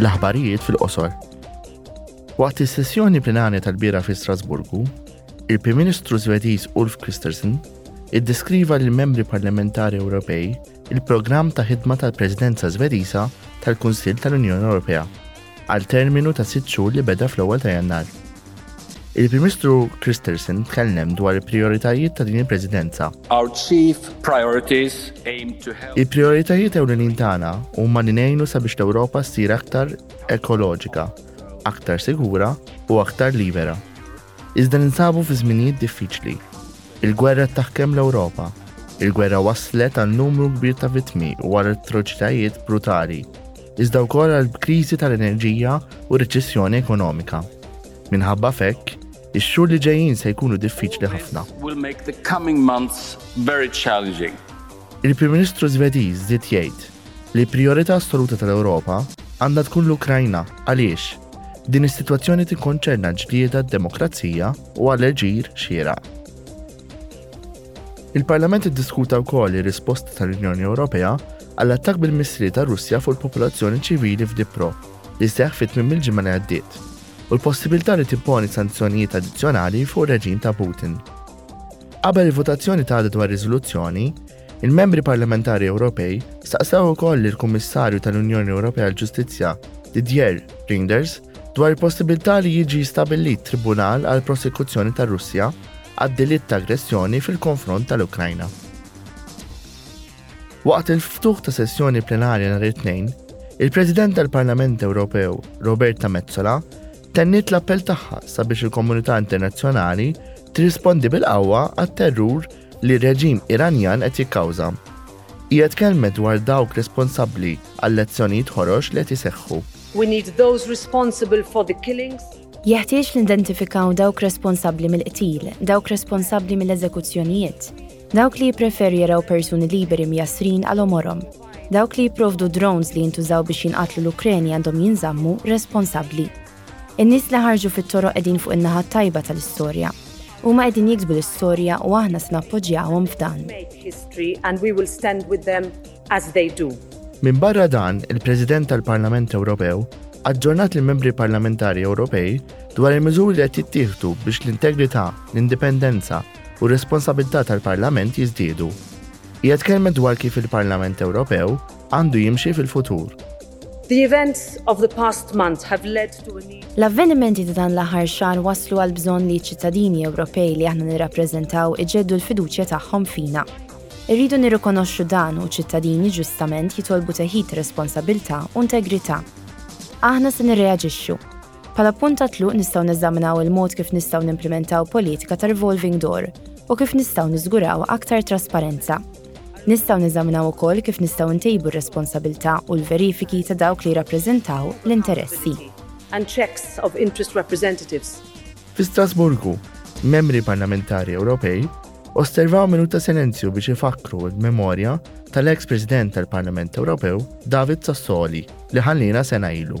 L-aħbarijiet fil-qosor. Waqt is-sessjoni plenarja tal-bira fi Strasburgu, il-Prim Ministru Svediż Ulf Kristersen iddeskriva lil membri parlamentari Ewropej il-programm ta' ħidma tal-Presidenza Svediża tal-Kunsill tal-Unjoni Ewropea għal terminu ta' sitt xhur li beda fl-ewwel ta' Jannar. Il-Prim Ministru Christensen tkellem dwar il-prioritajiet ta' din il-Presidenza. Our chief priorities aim to help. Il-prioritajiet ewlenin tagħna huma li ngħinu sabiex l-Ewropa ssir aktar ekoloġika, aktar sigura u aktar libera. Iżda ninsabu fi żminijiet diffiċli. Il-gwerra taħkem l-Ewropa. Il-gwerra waslet għal numru kbir ta' vittmi u għal atroċitajiet brutali. iżda wkoll għall-kriżi tal-enerġija u r-riċessjoni ekonomika. Minħabba f'hekk, ix-xhur li ġejjin se jkunu diffiċli ħafna. Il-Prim Ministru Żvediż żied jgħid li l-prijorità assoluta tal-Ewropa għandha tkun l-Ukrajna għaliex din is-sitwazzjoni tikkonċerna ġlieda d-demokrazija u għall-aġir xieraq. Il-Parlament iddiskuta wkoll ir-risposta tal-Unjoni Ewropea għall-attakk bil-missili tar-Russja fuq il-popolazzjoni ċivili f'Dipro li seħħ fi tmiem il-ġimgħa li għaddiet u l-possibilità li timponi sanzjonijiet addizzjonali fuq ir-reġim ta' Putin. Qabel il-votazzjoni ta' għada dwar riżoluzzjoni, Il-membri parlamentari Ewropej staqsew ukoll lill-Kummissarju tal-Unjoni Ewropea għall-Ġustizzja, Didier Reynders, dwar il-possibilità li jiġi stabbilit tribunal għal prosekuzzjoni tar-Russja għad-delitt ta' aggressjoni fil-konfront tal-Ukrajna. Waqt il-ftuħ ta' sessjoni plenarja nhar it-Tnejn, il-President tal-Parlament Ewropew, Roberta Metzola, tenniet l-appell tagħha sabiex il-komunità internazzjonali tirrispondi bil-qawwa għat-terrur li r-reġim Iranjan qed jikkawża. Hija tkellmet dwar dawk responsabbli għall-lezzjonijiet ħorox li qed iseħħu. We need those responsible for the killings. Jeħtieġ li nidentifikaw dawk responsabbli mill-qtil, dawk responsabbli mill-eżekuzzjonijiet, dawk li jippreferu jaraw persuni liberi mjassrin għal għomorhom. Dawk li jipprovdu drones li jintużaw biex jinqatlu l-Ukreni għandhom jinżammu responsabbli. In-nies li ħarġu fit-toroq qegħdin fuq in-naħa t-tajba tal-istorja. Huma qegħdin jiksbu l-istorja u aħna se nappoġġjawhom f'dan. Minbarra dan, il-President tal-Parlament Ewropew aġġornat lill-Membri Parlamentari Ewropej dwar il-miżuri li qed jittieħdu biex l-integrità, l-indipendenza u r-responsabilità tal-Parlament jiżdiedu. Hija tkellmet dwar kif il-Parlament Ewropew għandu jimxi fil-futur. The events of the past month have led to a need. L-avvenimenti ta' dan l-aħħar xahar waslu għal bżonn li ċittadini Ewropej li aħna nirrappreżentaw iġeddu l-fiduċja tagħhom fina. Irridu nirrikonoxxu dan u ċittadini ġustament jitolbu teħid responsabilità u integrità. Aħna se nirreaġixxu. Pala punta tluq nistgħu neżaminaw il-mod kif nistgħu nimplementaw politika ta' revolving door u kif nistgħu niżguraw aktar trasparenza. Nistgħu neżaminaw ukoll kif nistgħu ntejbu r-responsabilità u l-verifiki ta' dawk li jirrappreżentaw l-interessi. and checks of interest representatives. Fi Strasburgu, Membri Parlamentari Ewropej osservaw minut ta' silenzju biex ifakkru l-memorja tal-eks President tal-Parlament Ewropew David Sassoli li ħalliena sena ilu.